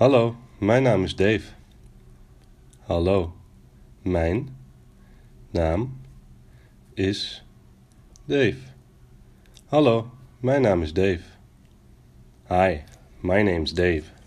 Hallo, mijn naam is Dave. Hallo, mijn naam is Dave. Hallo, mijn naam is Dave. Hi, my name's Dave.